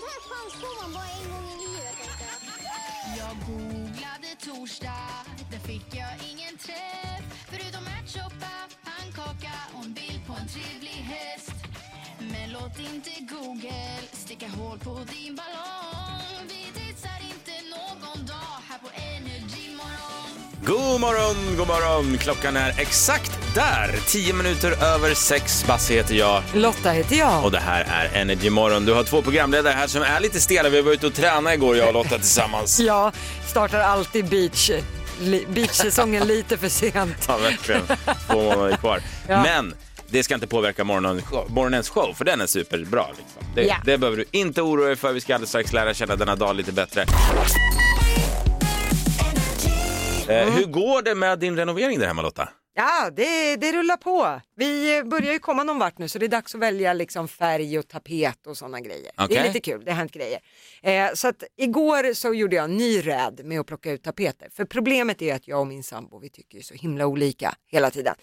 sånt här chans får man bara en gång i livet. Jag googlade torsdag, där fick jag ingen träff Förutom ärtsoppa, pannkaka och en bild på en trevlig häst Men låt inte Google sticka hål på din ballong Vi dejtar inte någon dag här på Energy Morgon God morgon, god morgon. Klockan är exakt där. 10 minuter över sex. Basse heter jag Lotta heter jag. och det här är Energy Morgon. Du har två programledare här som är lite stela. Vi var ute och tränade igår, jag och Lotta tillsammans. Jag startar alltid beach, beachsäsongen lite för sent. Ja, verkligen. Två månader kvar. Ja. Men det ska inte påverka morgonens show, morgonens show för den är superbra. Liksom. Det, Ja. det behöver du inte oroa dig för. Vi ska alldeles strax lära känna denna dag lite bättre. Eh, hur går det med din renovering där hemma Lotta? Ja, det, det rullar på. Vi eh, börjar ju komma någon vart nu så det är dags att välja liksom färg och tapet och sådana grejer. Det Okej. är lite kul, det har hänt grejer. Eh, så att igår så gjorde jag en ny räd med att plocka ut tapeter. För problemet är att jag och min sambo vi tycker ju så himla olika hela tiden.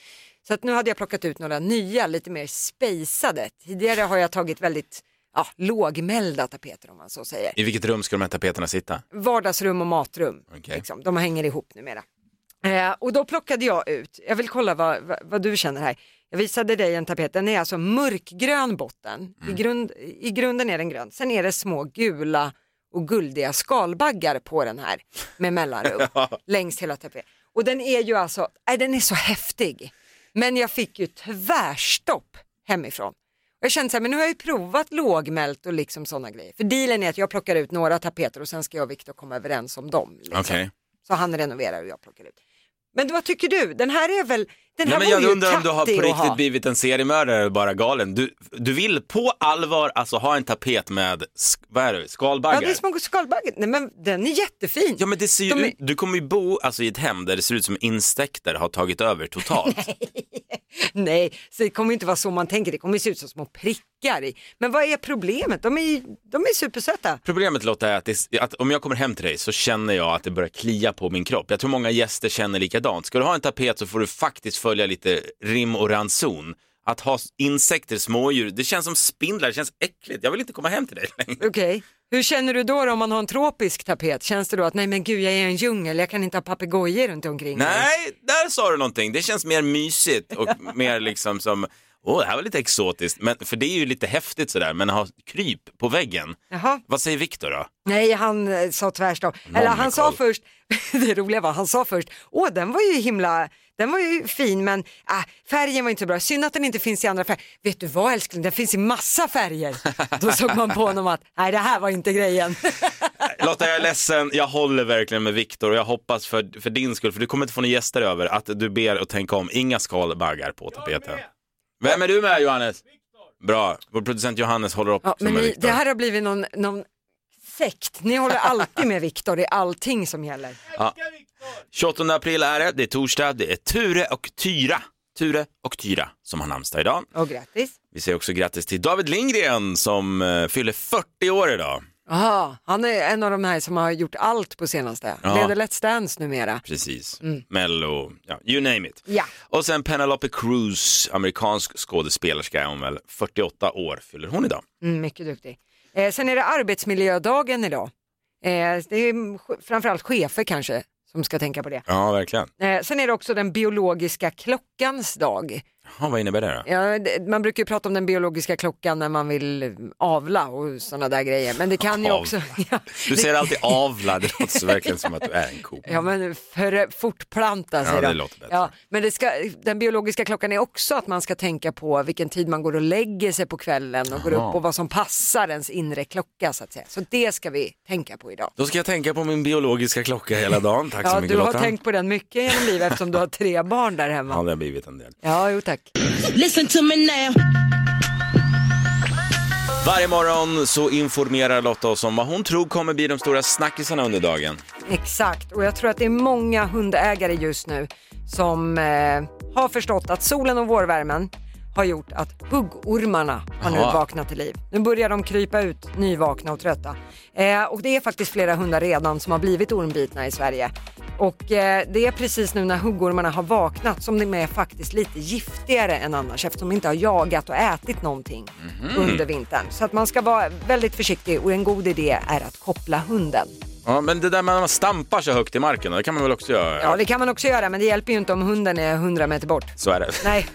Så att nu hade jag plockat ut några nya, lite mer spejsade. Tidigare har jag tagit väldigt ja, lågmälda tapeter om man så säger. I vilket rum ska de här tapeterna sitta? vardagsrum och matrum. Okej. Liksom. De hänger ihop numera. Eh, och då plockade jag ut, jag vill kolla vad, vad, vad du känner här. Jag visade dig en tapet, den är alltså mörkgrön botten. I, grund, I grunden är den grön. Sen är det små gula och guldiga skalbaggar på den här med mellanrum längs hela tapeten. Och den är ju alltså, nej, den är så häftig. Men jag fick ju tvärstopp hemifrån. Och jag kände så här, men nu har jag ju provat lågmält och liksom sådana grejer. För dealen är att jag plockar ut några tapeter och sen ska jag och Viktor komma överens om dem. Liksom. Okej. Så han renoverar och jag plockar ut. Men vad tycker du? Den här är väl, den här Nej, men jag ju undrar om du har på riktigt ha. blivit en seriemördare eller bara galen. Du, du vill på allvar alltså ha en tapet med vad är det, Ja, skalbaggar? det är små skalbaggar. Nej men den är jättefin. Ja men det ser ju De är- du kommer ju bo alltså, i ett hem där det ser ut som insekter har tagit över totalt. Nej, så det kommer inte vara så man tänker. Det kommer se ut som små prickar i. Men vad är problemet? De är, ju- de är supersöta. Problemet Lotta är att, det, att om jag kommer hem till dig så känner jag att det börjar klia på min kropp. Jag tror många gäster känner likadant. Ska du ha en tapet så får du faktiskt följa lite rim och ranson. Att ha insekter, smådjur, det känns som spindlar, det känns äckligt. Jag vill inte komma hem till dig längre. Okej. Hur känner du då, då om man har en tropisk tapet? Känns det då att nej men gud jag är i en djungel, jag kan inte ha papegojor runt omkring mig? Nej, där sa du någonting. Det känns mer mysigt och mer liksom som, åh det här var lite exotiskt. Men, för det är ju lite häftigt sådär, men ha kryp på väggen. Jaha. Vad säger Viktor då? Nej, han eh, sa tvärstopp. Eller han sa först, det roliga var, han sa först, åh den var ju himla, den var ju fin men äh, färgen var inte så bra, synd att den inte finns i andra färger. Vet du vad älskling, den finns i massa färger. Då såg man på honom att, nej det här var inte grejen. Lotta, jag är ledsen. Jag håller verkligen med Viktor och jag hoppas för, för din skull, för du kommer inte få några gäster över, att du ber att tänka om. Inga skalbaggar på tapeten. Vem är du med Johannes? Bra, vår producent Johannes håller upp Ja, som men med ni, det här har blivit någon, någon sekt, ni håller alltid med Viktor i allting som gäller. 28 april är det, det är torsdag, det är Ture och Tyra. Ture och Tyra som har namnsdag idag. Och grattis. Vi säger också grattis till David Lindgren som eh, fyller 40 år idag. Aha, han är en av de här som har gjort allt på senaste. Ja. Leder Let's Dance numera. Precis. Mello, ja, you name it. Ja. Och sen Penelope Cruz, amerikansk skådespelerska är hon väl, 48 år fyller hon idag. Mm, mycket duktig. Eh, sen är det arbetsmiljödagen idag. Eh, det är framförallt chefer kanske som ska tänka på det. Ja, verkligen. Eh, sen är det också den biologiska klockans dag. Ja, vad innebär det då? Ja, det, man brukar ju prata om den biologiska klockan när man vill eh, avla och sådana där grejer. Men det kan ju också... Ja, Du ser alltid avla, det låter så verkligen som att du är en ko. Ja men för fortplanta sig Ja, då. det låter bättre. Ja, men det ska, den biologiska klockan är också att man ska tänka på vilken tid man går och lägger sig på kvällen och går Jaha. upp och vad som passar ens inre klocka så att säga. Så det ska vi tänka på idag. Då ska jag tänka på min biologiska klocka hela dagen. Tack så Ja, mycket du har Lotta. tänkt på den mycket genom livet eftersom du har tre barn där Ja, hemma. det har blivit en del. Ja, jo tack. Listen to me now Varje morgon så informerar Lotta oss om vad hon tror kommer bli de stora snackisarna under dagen. Exakt, och jag tror att det är många hundägare just nu som eh, har förstått att solen och vårvärmen har gjort att huggormarna har nu Jaha. vaknat till liv. Nu börjar de krypa ut nyvakna och trötta. Eh, och det är faktiskt flera hundar redan som har blivit ormbitna i Sverige. Och eh, det är precis nu när huggormarna har vaknat som de är faktiskt lite giftigare än annars eftersom de inte har jagat och ätit någonting under vintern. Så att man ska vara väldigt försiktig och en god idé är att koppla hunden. Ja, men det där med att man stampar så högt i marken, det kan man väl också göra? Ja det kan man också göra men det hjälper ju inte om hunden är 100 meter bort. Så är det. Nej.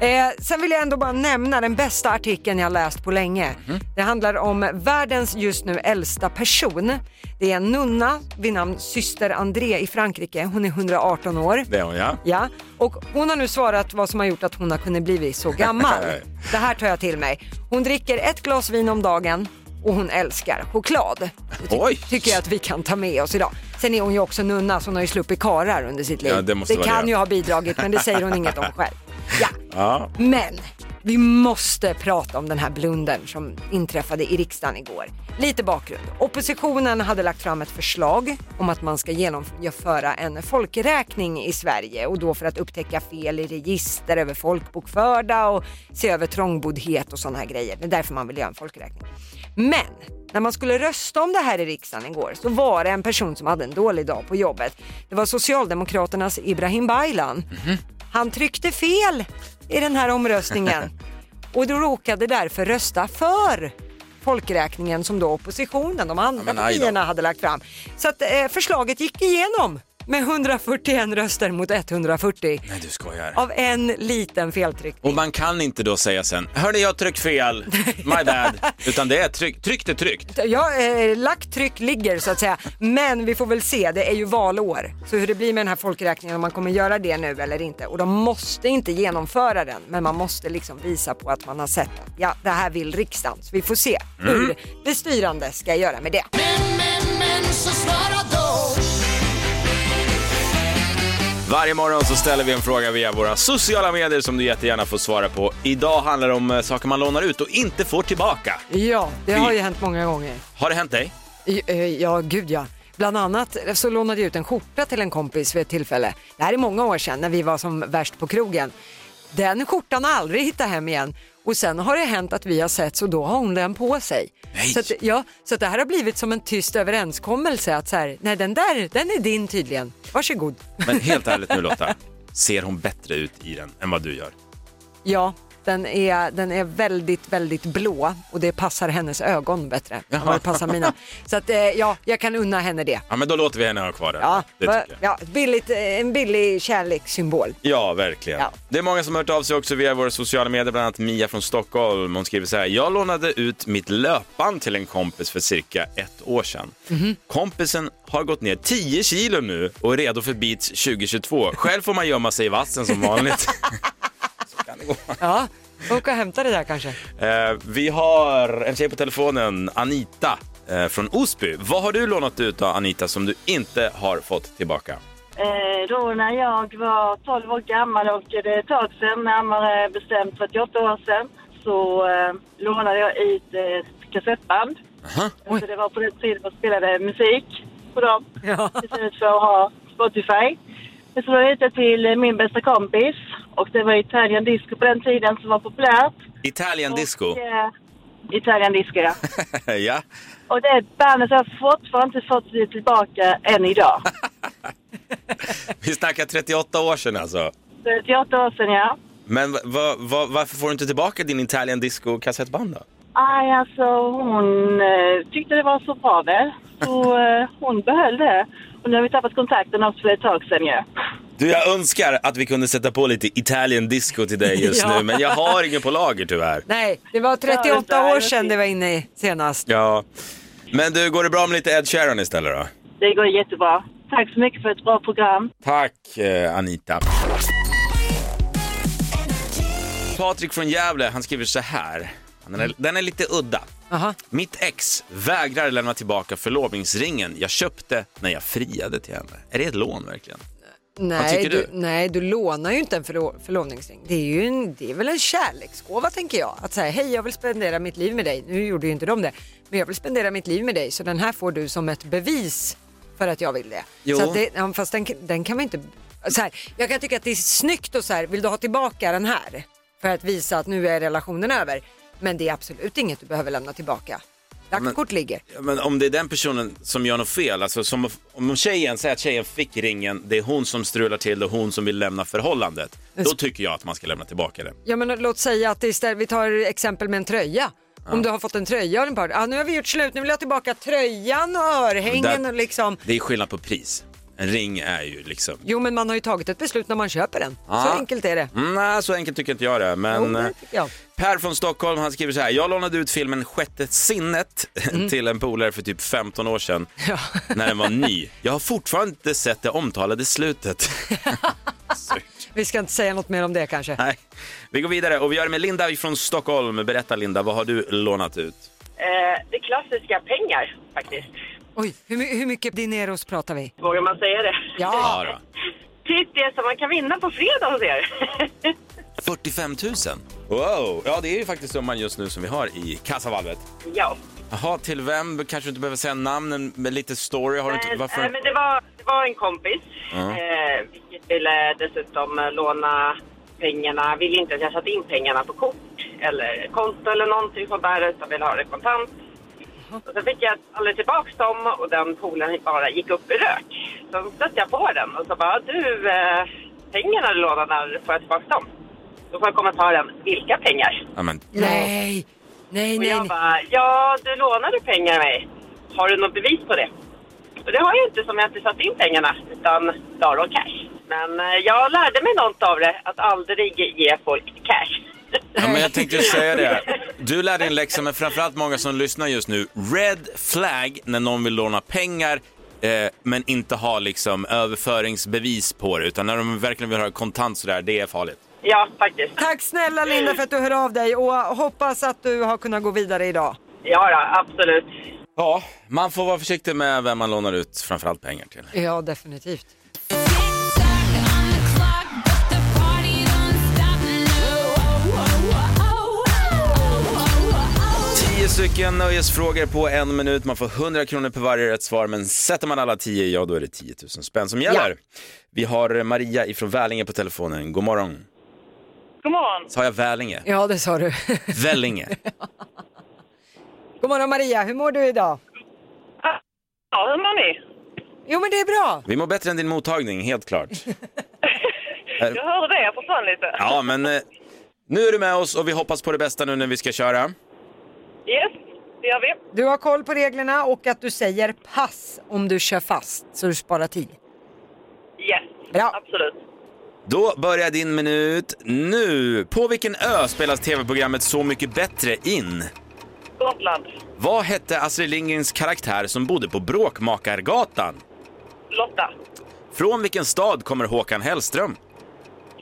eh, sen vill jag ändå bara nämna den bästa artikeln jag läst på länge. Det handlar om världens just nu äldsta person. Det är en nunna vid namn syster André i Frankrike. Hon är 118 år. Det är hon ja. Ja, och hon har nu svarat vad som har gjort att hon har kunnat bli så gammal. Det här tar jag till mig. Hon dricker ett glas vin om dagen och hon älskar choklad. Det ty- Oj. tycker jag att vi kan ta med oss idag. Sen är hon ju också nunna så hon har ju sluppit karar under sitt liv. Ja, det måste vara kan det. ju ha bidragit men det säger hon inget om själv. Ja. Ja. Men vi måste prata om den här blundern som inträffade i riksdagen igår. Lite bakgrund. Oppositionen hade lagt fram ett förslag om att man ska genomföra en folkräkning i Sverige och då för att upptäcka fel i register över folkbokförda och se över trångboddhet och sådana här grejer. Det är därför man vill göra en folkräkning. Men när man skulle rösta om det här i riksdagen igår så var det en person som hade en dålig dag på jobbet. Det var Socialdemokraternas Ibrahim Baylan. Han tryckte fel i den här omröstningen och då råkade därför rösta för folkräkningen som då oppositionen, de andra partierna hade lagt fram. Så att eh, förslaget gick igenom med 141 röster mot 140 Nej, du skojar. av en liten feltryckning. Och man kan inte då säga sen, hörni jag tryckt fel, my bad. Utan det är tryck, tryckt är tryckt. Ja, eh, lagt tryck ligger så att säga. Men vi får väl se, det är ju valår. Så hur det blir med den här folkräkningen, om man kommer göra det nu eller inte. Och de måste inte genomföra den, men man måste liksom visa på att man har sett att ja, det här vill riksdagen. Så vi får se hur det styrande ska göra med det. Men, men, men, Varje morgon så ställer vi en fråga via våra sociala medier som du jättegärna får svara på. Idag handlar det om eh, saker man lånar ut och inte får tillbaka. Ja, det har ju hänt många gånger. Har det hänt dig? I- eh, Ja, gud ja. Bland annat så lånade jag ut en skjorta till en kompis vid ett tillfälle. Det här är många år sedan när vi var som värst på krogen. Den skjortan har aldrig hittat hem igen. Och sen har det hänt att vi har sett så då har hon den på sig. Nej. Så, att, ja, så att det här har blivit som en tyst överenskommelse att så här, nej den där, den är din tydligen. Varsågod. Men helt ärligt nu Lotta, ser hon bättre ut i den än vad du gör? Ja, den är, den är väldigt, väldigt blå och det passar hennes ögon bättre än vad det passar mina. Så att, eh, ja, jag kan unna henne det. Ja men då låter vi henne ha kvar den. Ja, det ja billigt, eh, en billig kärlekssymbol. Ja, verkligen. Ja. Det är många som har hört av sig också via våra sociala medier, bland annat Mia från Stockholm. Hon skriver så här, jag lånade ut mitt löpband till en kompis för cirka ett år sedan. Mhm. Kompisen har gått ner 10 kilo nu och är redo för Beats 2022. Själv får man gömma sig i vassen som vanligt. kan det gå. Ja, åka och hämta det där kanske. Eh, vi har en tjej på telefonen, Anita eh, från Osby. Vad har du lånat ut då, Anita, som du inte har fått tillbaka? Eh, då när jag var 12 år gammal och det är ett tag sedan, närmare bestämt 38 år sedan, så eh, lånade jag ut ett kassettband. Aha. Så det var på den tiden man spelade musik på dem Ja. istället för att ha Spotify. Jag så lånade jag ut det till min bästa kompis och det var Italian disco på den tiden som var populärt. Italian disco. Och, eh, Italian disco, ja. ja. Och det bandet har fortfarande inte fått tillbaka än idag. Vi snackar 38 år sedan alltså. 38 år sedan, ja. Men va, va, va, varför får du inte tillbaka din Italian disco kassettband då? Aj, alltså hon eh, tyckte det var så bra väl. Så eh, hon behöll det. Och nu har vi tappat kontakten också för ett tag sedan ju. Du, jag önskar att vi kunde sätta på lite Italian disco till dig just Ja. nu, men jag har ingen på lager tyvärr. Nej, det var 38 Ja, år sedan det var inne i senast. Ja. Men du, går det bra med lite Ed Sheeran istället då? Det går jättebra. Tack så mycket för ett bra program. Tack eh, Anita. Patrik från Gävle, han skriver så här. Den är, den är lite udda. Aha. Mitt ex vägrar lämna tillbaka förlovningsringen jag köpte när jag friade till henne. Är det ett lån verkligen? Nej du? du? nej, du lånar ju inte en förlo- förlovningsring. Det är ju en, det är väl en kärleksgåva tänker jag. Att säga hej jag vill spendera mitt liv med dig. Nu gjorde ju inte de det. Men jag vill spendera mitt liv med dig så den här får du som ett bevis för att jag vill det. Jo. Så det fast den, den kan man inte... Så här, jag kan tycka att det är snyggt och så här, vill du ha tillbaka den här? För att visa att nu är relationen över. Men det är absolut inget du behöver lämna tillbaka. Lagt kort ligger. Men om det är den personen som gör något fel, alltså som, om tjejen säger att tjejen fick ringen, det är hon som strular till det, hon som vill lämna förhållandet. Då tycker jag att man ska lämna tillbaka den. Ja men låt säga att det istället, vi tar exempel med en tröja. Om du har fått en tröja av en partner, ah, nu har vi gjort slut, nu vill jag tillbaka tröjan och örhängen Där- och liksom. Det är skillnad på pris. En ring är ju liksom... Jo men man har ju tagit ett beslut när man köper den. Så Ja. enkelt är det. Mm, nej, så enkelt tycker inte jag det. Jo, Men eh, tycker jag. Per från Stockholm, han skriver så här. Jag lånade ut filmen Sjätte sinnet till en polare för typ 15 år sedan. När den var ny. Jag har fortfarande inte sett det omtalade slutet. Vi ska inte säga något mer om det kanske. Nej. Vi går vidare och vi gör det med Linda från Stockholm. Berätta Linda, vad har du lånat ut? Eh, det klassiska pengar faktiskt. Oj, hur, hur mycket dineros pratar vi? Vågar man säga det? Ja, då. Typ det som man kan vinna på fredag hos er. 45 000. Wow, ja det är ju faktiskt summan just nu som vi har i kassavalvet. ja. Jaha, till vem? Kanske inte behöver säga namnen, men lite story. Har du inte, Men, varför? eh, men det, var, det var en kompis, Ja. eh, vilket ville dessutom eh, låna pengarna. Ville inte att jag satte in pengarna på kort eller konto eller någonting sånt där, utan ville ha det kontant. Och så fick jag aldrig tillbaks dem och den poolen bara gick upp i rök. Så stötte jag på den och så bara, du, eh, pengarna du lånade, när får jag tillbaks dem? Då får jag kommentaren, vilka pengar? Ja, men, nej, nej, Och nej. jag nej. bara, ja du lånade pengar av mig. Har du något bevis på det? Och det har jag inte som jag inte satt in pengarna, utan la dem cash. Men eh, jag lärde mig något av det, att aldrig ge folk cash. Ja, men jag tänkte säga det. Du lärde en läxa, men framförallt många som lyssnar just nu. Red flag när någon vill låna pengar eh, men inte ha liksom överföringsbevis på det. Utan när de verkligen vill ha kontant sådär, det är farligt. Ja, faktiskt. Tack snälla Linda för att du hör av dig och hoppas att du har kunnat gå vidare idag. Ja, ja, absolut. Ja, man får vara försiktig med vem man lånar ut framförallt pengar till. Ja, definitivt. Tio stycken nöjesfrågor på en minut. Man får 100 kronor per varje rätt svar, men sätter man alla tio, ja då är det 10 000 spänn som gäller. Vi har Maria ifrån Välinge på telefonen. God morgon. God morgon. Sa jag Välinge? Ja, det sa du. Vällinge. God morgon Maria, hur mår du idag? Ja, hur mår ni? Jo men det är bra. Vi mår bättre än din mottagning, helt klart. Jag hörde det, jag försvann lite. Ja, men eh, nu är du med oss och vi hoppas på det bästa nu när vi ska köra. Det gör vi. Du har koll på reglerna och att du säger pass om du kör fast så du sparar tid. Yes, Bra. absolut. Då börjar din minut nu. På vilken ö spelas tv-programmet Så mycket bättre in? Gotland, Vad hette Astrid Lindgrens karaktär som bodde på Bråkmakargatan? Lotta, Från vilken stad kommer Håkan Hellström?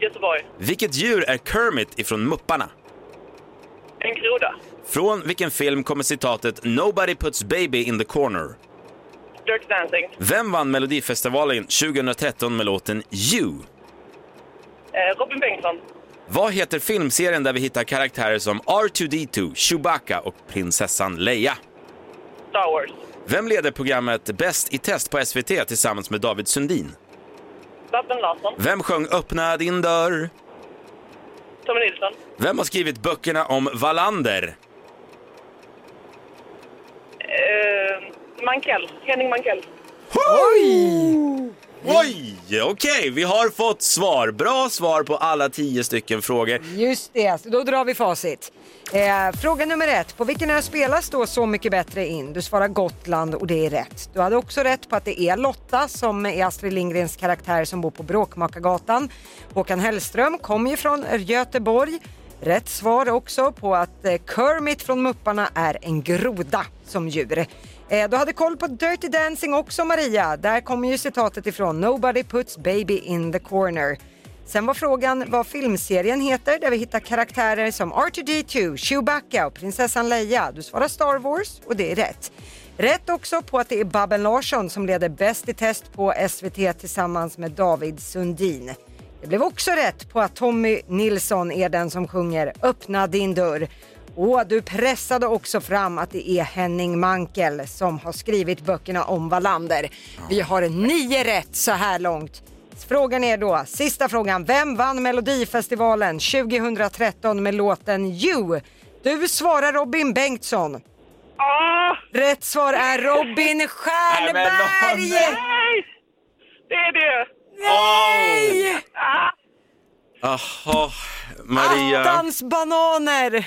Göteborg, Vilket djur är Kermit ifrån Mupparna? en groda, Från vilken film kommer citatet “Nobody puts baby in the corner”? Dirty Dancing, Vem vann Melodifestivalen 2013 med låten You? eh, Robin Bengtsson, Vad heter filmserien där vi hittar karaktärer som R2D2, Chewbacca och prinsessan Leia? Star Wars, Vem leder programmet Bäst i test på SVT tillsammans med David Sundin? Babben Larsson, Vem sjöng Öppna din dörr? Tommy Nilsson, Vem har skrivit böckerna om Wallander? eh, Mankell, Henning Mankell. Oj, okej, vi har fått svar. Bra svar på alla tio stycken frågor. Just det, då drar vi facit. Eh, fråga nummer ett, på vilken ö spelas då Så mycket bättre in? Du svarar Gotland och det är rätt. Du hade också rätt på att det är Lotta som är Astrid Lindgrens karaktär som bor på Bråkmakargatan. Håkan Hellström kommer ju från Göteborg. Rätt svar också på att eh, Kermit från Mupparna är en groda som djur. Eh, du hade koll på Dirty Dancing också Maria. Där kommer ju citatet ifrån Nobody puts baby in the corner. Sen var frågan vad filmserien heter där vi hittar karaktärer som R2D2, Chewbacca och prinsessan Leia. Du svarar Star Wars och det är rätt. Rätt också på att det är Babben Larsson som leder Bäst i test på SVT tillsammans med David Sundin. Det blev också rätt på att Tommy Nilsson är den som sjunger Öppna din dörr. Och du pressade också fram att det är Henning Mankell som har skrivit böckerna om Wallander. Vi har nio rätt så här långt. Frågan är då, sista frågan, vem vann Melodifestivalen 2013 med låten You? Du svarar Robin Bengtsson. Ah, Rätt svar är Robin Stjernberg! nej! Det är det. Nej! Ah, Jaha, Maria, Attans bananer!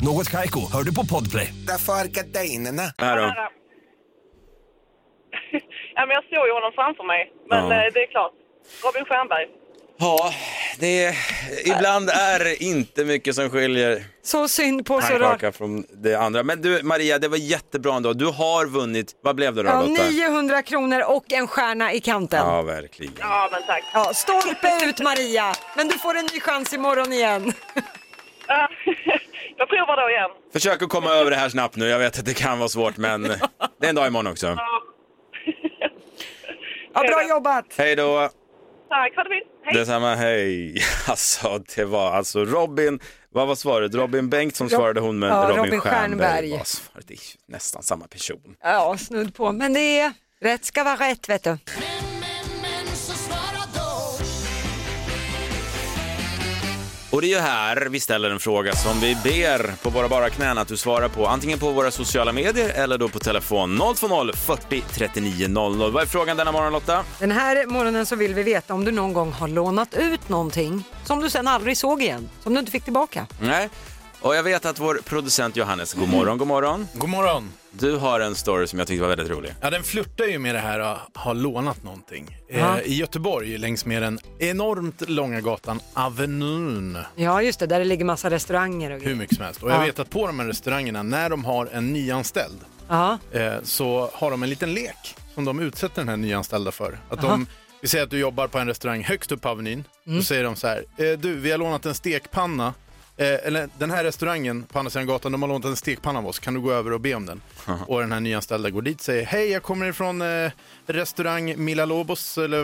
Något Kaiko, hör du på Podplay. Därför är gardinerna. Här då. Ja, men jag såg ju honom framför mig. Men Ja. eh, det är klart. Robin Stjernberg. Ja, det är, ibland är det inte mycket som skiljer Så synd på så rart. pannkaka från det andra. Men du Maria, det var jättebra ändå. Du har vunnit, vad blev det då Ja, Lotta? 900 kronor och en stjärna i kanten. Ja, verkligen. Ja, men tack. Ja, stolpe ut Maria, men du får en ny chans imorgon igen. Ja, jag provar då igen. Försök att komma över det här snabbt nu. Jag vet att det kan vara svårt, men det är en dag imorgon också. Ja, bra jobbat! Hej då! Tack, ha det fint. Hej. Detsamma, hej. Alltså, det var alltså Robin, vad var svaret? Robin Bengtsson svarade hon, men Ja, Robin, Robin Stjernberg Stjernberg. var svaret. Det är ju nästan samma person. Ja, snudd på, men det är rätt ska vara rätt vet du. Och det är ju här vi ställer en fråga som vi ber på våra bara knän att du svarar på, antingen på våra sociala medier eller då på telefon 020 40 39 00. Vad är frågan denna morgon Lotta? Den här morgonen så vill vi veta om du någon gång har lånat ut någonting som du sen aldrig såg igen, som du inte fick tillbaka. Nej. Och jag vet att vår producent Johannes, god morgon, god morgon. God morgon. Du har en story som jag tyckte var väldigt rolig. Ja, den flörtar ju med det här att ha lånat någonting. Eh, I Göteborg, längs med den enormt långa gatan Avenyn. Ja, just det, där det ligger massa restauranger och Hur grejer. mycket som helst. Och jag Ja. vet att på de här restaurangerna, när de har en nyanställd, Ja, eh, så har de en liten lek som de utsätter den här nyanställda för. Att de, vi säger att du jobbar på en restaurang högst upp på Avenyn. Då säger de så här, eh, du vi har lånat en stekpanna. Eh, eller den här restaurangen på andra sidan gatan, de har lånat en stekpanna av oss. Kan du gå över och be om den? Och den här nyanställda går dit och säger, hej jag kommer ifrån eh, restaurang Mila Lobos. Eller,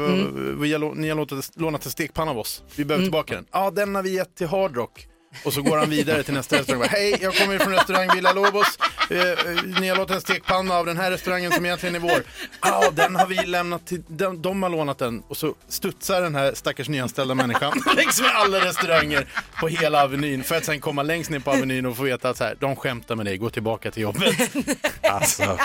vi har, ni har lånat, lånat en stekpanna av oss. Vi behöver tillbaka den. Ja, den har vi gett till Hard Rock. Och så går han vidare till nästa restaurang. Hej, jag kommer från restaurang Villa Lobos. Eh, eh, ni har låtit en stekpanna av den här restaurangen som egentligen är vår. Ja, den har vi lämnat till, de, de har lånat den. Och så studsar den här stackars nyanställda människan längs med alla restauranger på hela Avenyn. För att sen komma längst ner på Avenyn och få veta att så här, de skämtar med dig, gå tillbaka till jobbet. Alltså,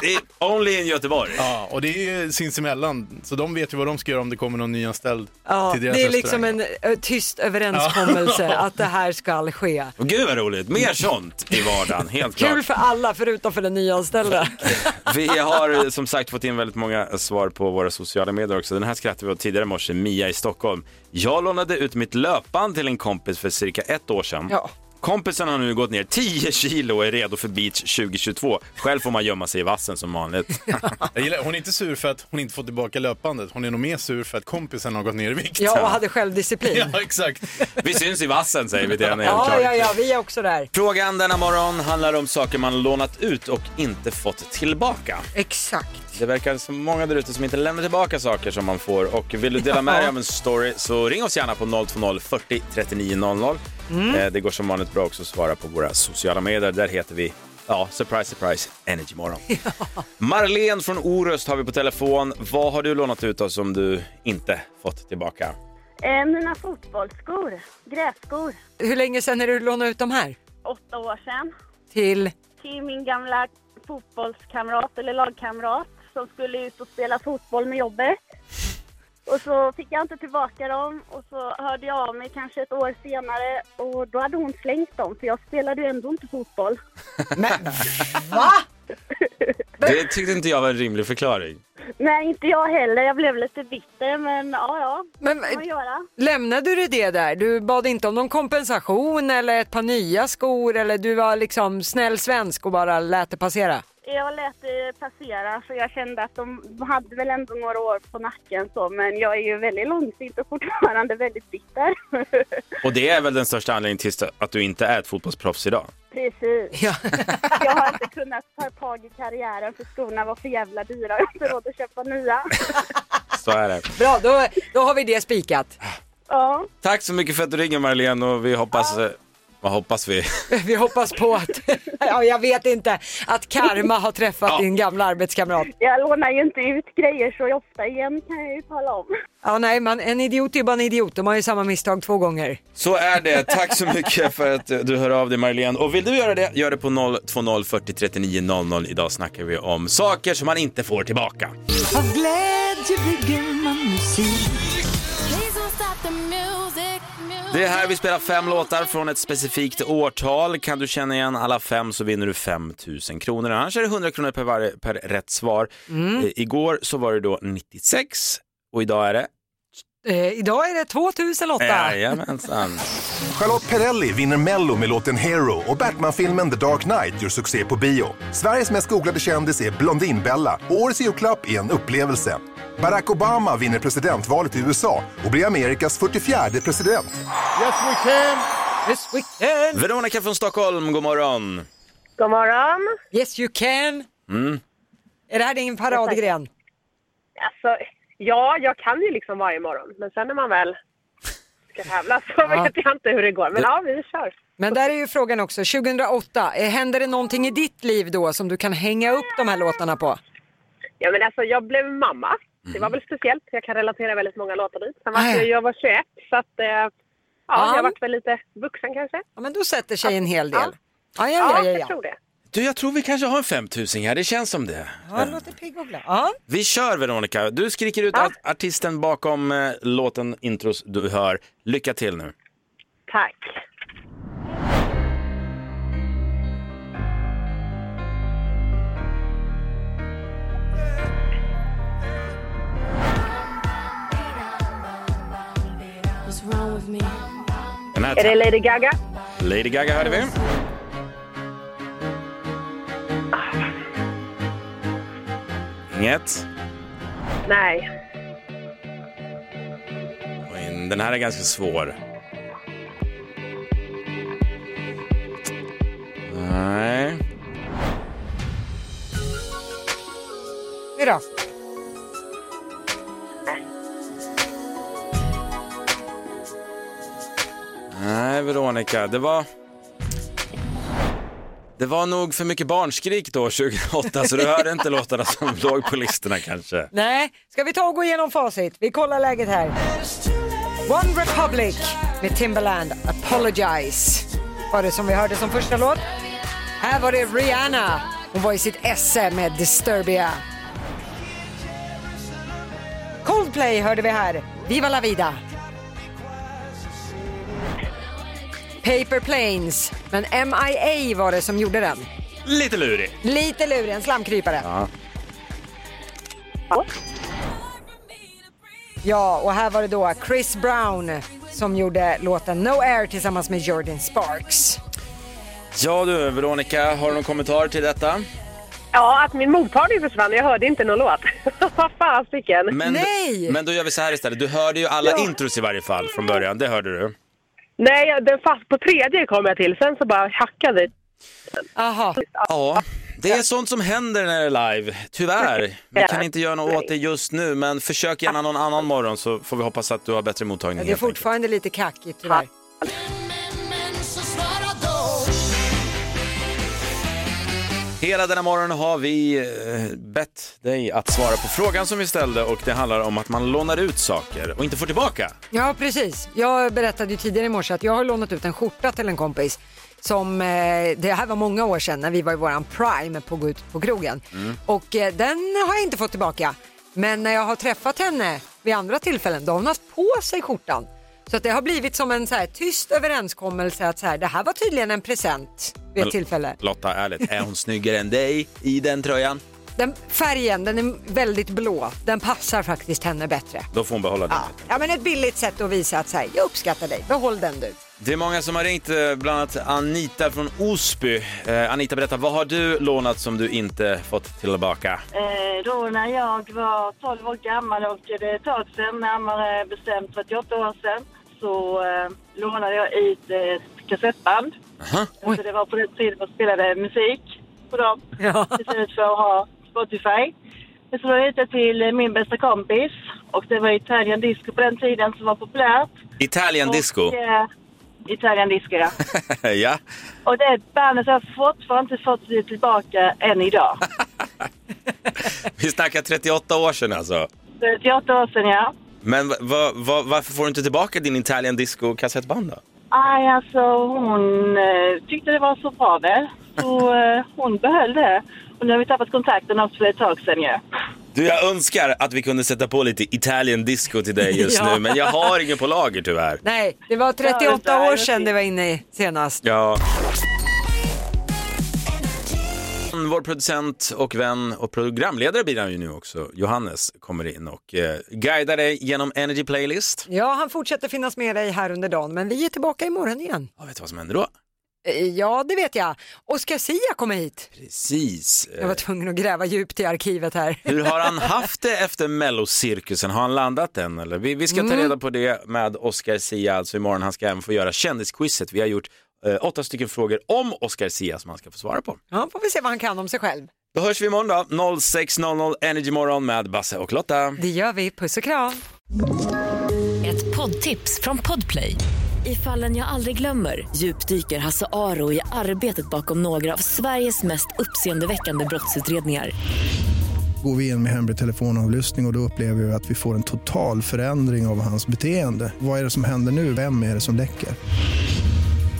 det är only in Göteborg. Ja, och det är ju sinsemellan. Så de vet ju vad de ska göra om det kommer någon nyanställd ja till deras det är liksom restaurang. en ö, tyst överenskommelse att det här ska ske. Och gud vad roligt, mer sånt i vardagen, helt klart. För alla förutom för den nyanställda. Vi har som sagt fått in väldigt många svar på våra sociala medier också. Den här skrattade vi åt tidigare i morse, Mia i Stockholm. Jag lånade ut mitt löpband till en kompis för cirka ett år sedan. Ja. Kompisen har nu gått ner 10 kilo och är redo för beach 2022. Själv får man gömma sig i vassen som vanligt. Jag gillar, hon är inte sur för att hon inte får tillbaka löpbandet. Hon är nog mer sur för att kompisen har gått ner i vikt. Ja, och hade självdisciplin. Ja, exakt. Vi syns i vassen säger vi till henne Ja, klart. ja, ja, vi är också där. Frågan denna morgon handlar om saker man lånat ut och inte fått tillbaka. Exakt. Det verkar som många där ute som inte lämnar tillbaka saker som man får och vill du dela med dig av en story så ring oss gärna på 020 40 39 00. Eh, Det går som vanligt bra också att svara på våra sociala medier. Där heter vi, ja, surprise, surprise, Energy Morgon. Marlene från Orust har vi på telefon. Vad har du lånat ut av som du inte fått tillbaka? Eh, mina fotbollsskor, grässkor, Hur länge sedan är det du lånade ut de här? åtta år sedan. Till? Till min gamla fotbollskamrat eller lagkamrat som skulle ut och spela fotboll med jobbet. Och så fick jag inte tillbaka dem och så hörde jag av mig kanske ett år senare och då hade hon slängt dem för jag spelade ju ändå inte fotboll. Men va? Det tyckte inte jag var en rimlig förklaring. Nej, inte jag heller. Jag blev lite bitter men ja, ja. Men man göra? lämnade du det där? Du bad inte om någon kompensation eller ett par nya skor eller du var liksom snäll svensk och bara lät det passera? Jag lät det passera för jag kände att de hade väl ändå några år på nacken så men jag är ju väldigt långsint och fortfarande väldigt bitter. Och det är väl den största anledningen till att du inte är ett fotbollsproffs idag? Precis. Ja. Jag har inte kunnat ta tag i karriären för skorna var för jävla dyra. Jag har inte råd att köpa nya. Så är det. Bra, då, då har vi det spikat. Ja, Tack så mycket för att du ringer Marlene och vi hoppas, eh, vad hoppas vi? Vi hoppas på att, ja, jag vet inte, att karma har träffat Ja. din gamla arbetskamrat. jag lånar ju inte ut grejer så ofta igen kan jag ju tala om. Ja, nej, man, en idiot är bara en idiot. De har ju samma misstag två gånger. Så är det. Tack så mycket för att du hör av dig Marlene. Och vill du göra det, gör det på 020 40 39 00. Idag snackar vi om saker som man inte får tillbaka. Av glädje bygger man musik. Det är här vi spelar fem låtar från ett specifikt årtal. Kan du känna igen alla fem så vinner du 5 000 kronor. Annars är det 100 kronor per, varje, per rätt svar. Eh, igår så var det då 96 och idag är det... Eh, idag är det 2008. Jajamensan. Charlotte Perrelli vinner Mello med låten Hero och Batman-filmen The Dark Knight gör succé på bio. Sveriges mest googlade kändis är Blondinbella och årets julklapp är en upplevelse. Barack Obama vinner presidentvalet i USA och blir Amerikas 44 president. Yes we can! This weekend. Veronica från Stockholm, god morgon. God morgon. Yes you can. Mm. Är det här din paradgren? Alltså, ja, jag kan ju liksom varje morgon. Men sen när man väl ska tävla så vet jag inte hur det går. Men ja, vi kör. Men där är ju frågan också, 2008, eh, händer det någonting i ditt liv då som du kan hänga upp de här låtarna på? Ja, men alltså, jag blev mamma. Det var väl speciellt. Jag kan relatera väldigt många låtar dit. Sen var Ah, ja. jag, var 21, så att, eh, ja, Ja. jag varit väl lite vuxen kanske. Ja men då sätter sig en hel del. Ja. Ja, ja, Ja, ja, ja, jag ja. tror det. Du, jag tror vi kanske har en 5000 här, det känns som det. ja det låter pigg och glad. Ja. Vi kör Veronica. Du skriker ut Ja. art- artisten bakom eh, låten, intros du hör. Lycka till nu. Tack. Är det Lady Gaga? Lady Gaga hörde vi. Inget. Nej. Den här är ganska svår. Nej. Nu då? Nej, Veronica, det var... Det var nog för mycket barnskrik då 2008 så du hörde inte låtarna som låg på listorna kanske. Nej, ska vi ta och gå igenom facit? Vi kollar läget här. One Republic med Timbaland, Apologize var det som vi hörde som första låt. Här var det Rihanna, hon var i sitt esse med Disturbia. Coldplay hörde vi här, Viva la vida. Paper Planes, men MIA var det som gjorde den. Lite lurig. Lite lurig, en slamkrypare. Ja. Ja, och här var det då Chris Brown som gjorde låten No Air tillsammans med Jordan Sparks. Ja du, Veronica, har du någon kommentar till detta? Ja, att min mottagning försvann. Jag hörde inte någon låt. Vad fasiken. Men, Nej! men då gör vi så här istället. Du hörde ju alla Ja. intros i varje fall från början, det hörde du. Nej, den fast på tredje kom jag till. Sen så bara hackade det. Aha. Ja, det är sånt som händer när det är live, tyvärr. Vi kan inte göra något åt det just nu, men försök gärna någon annan morgon så får vi hoppas att du har bättre mottagning. Det är enkelt. fortfarande lite kackigt tyvärr. Hela denna morgon har vi eh, bett dig att svara på frågan som vi ställde och det handlar om att man lånar ut saker och inte får tillbaka. Ja, precis. Jag berättade ju tidigare i morse att jag har lånat ut en skjorta till en kompis som, eh, det här var många år sedan när vi var i våran prime på att gå ut på krogen. Och eh, den har jag inte fått tillbaka. Men när jag har träffat henne vid andra tillfällen, då har hon haft på sig skjortan. Så att det har blivit som en så här tyst överenskommelse att så här, det här var tydligen en present vid ett tillfälle. Lotta, ärligt, är hon snyggare än dig i den tröjan? Den färgen, den är väldigt blå. Den passar faktiskt henne bättre. Då får hon behålla den. Ja, ja men ett billigt sätt att visa att så här, jag uppskattar dig, behåll den du. Det är många som har ringt, eh, bland annat Anita från Osby. Eh, Anita, berätta, vad har du lånat som du inte fått tillbaka? Eh, då när jag var 12 år gammal och det är ett tag sedan, närmare bestämt 38 år sedan, så eh, lånade jag ut ett kassettband. Aha. Så det var på den tiden man spelade musik på dem Ja. istället för att ha Spotify. Men så lånade jag ut det till min bästa kompis och det var Italian disco på den tiden som var populärt. Italian disco. Och, eh, Italian disco, ja. ja. Och det bandet har jag fortfarande inte fått det tillbaka än idag. Vi snackar 38 år sedan alltså. 38 år sedan, ja. Men va, va, va, varför får du inte tillbaka din Italian disco kassettband då? Aj, alltså hon eh, tyckte det var så bra väl. Så eh, hon behöll det. Och nu har vi tappat kontakten också för ett tag sedan ju. Du, jag önskar att vi kunde sätta på lite Italian disco till dig just Ja. nu, men jag har ingen på lager tyvärr. Nej, det var 38 år sedan det var inne i senast. Ja. Vår producent och vän och programledare blir han ju nu också, Johannes, kommer in och eh, guidar dig genom Energy Playlist. Ja, han fortsätter finnas med dig här under dagen, men vi är tillbaka imorgon igen. Ja, vet du vad som händer då? Eh, Ja, det vet jag. Oscar Sia kommer hit. Precis. Jag var tvungen att gräva djupt i arkivet här. Hur har han haft det efter mellocirkusen? Har han landat än? Eller? Vi, vi ska ta Mm. reda på det med Oscar Sia alltså imorgon. Han ska även få göra kändisquizet. Vi har gjort eh, åtta stycken frågor om Oscar Sia som han ska få svara på. Ja, får vi se vad han kan om sig själv. Då hörs vi imorgon då. 06.00 Energy Morgon med Basse och Lotta. Det gör vi. Puss och kram. Ett poddtips från Podplay. I fallen jag aldrig glömmer djupdyker Hasse Aro i arbetet bakom några av Sveriges mest uppseendeväckande brottsutredningar. Går vi in med hemlig telefonavlyssning och, och då upplever vi att vi får en total förändring av hans beteende. Vad är det som händer nu? Vem är det som läcker?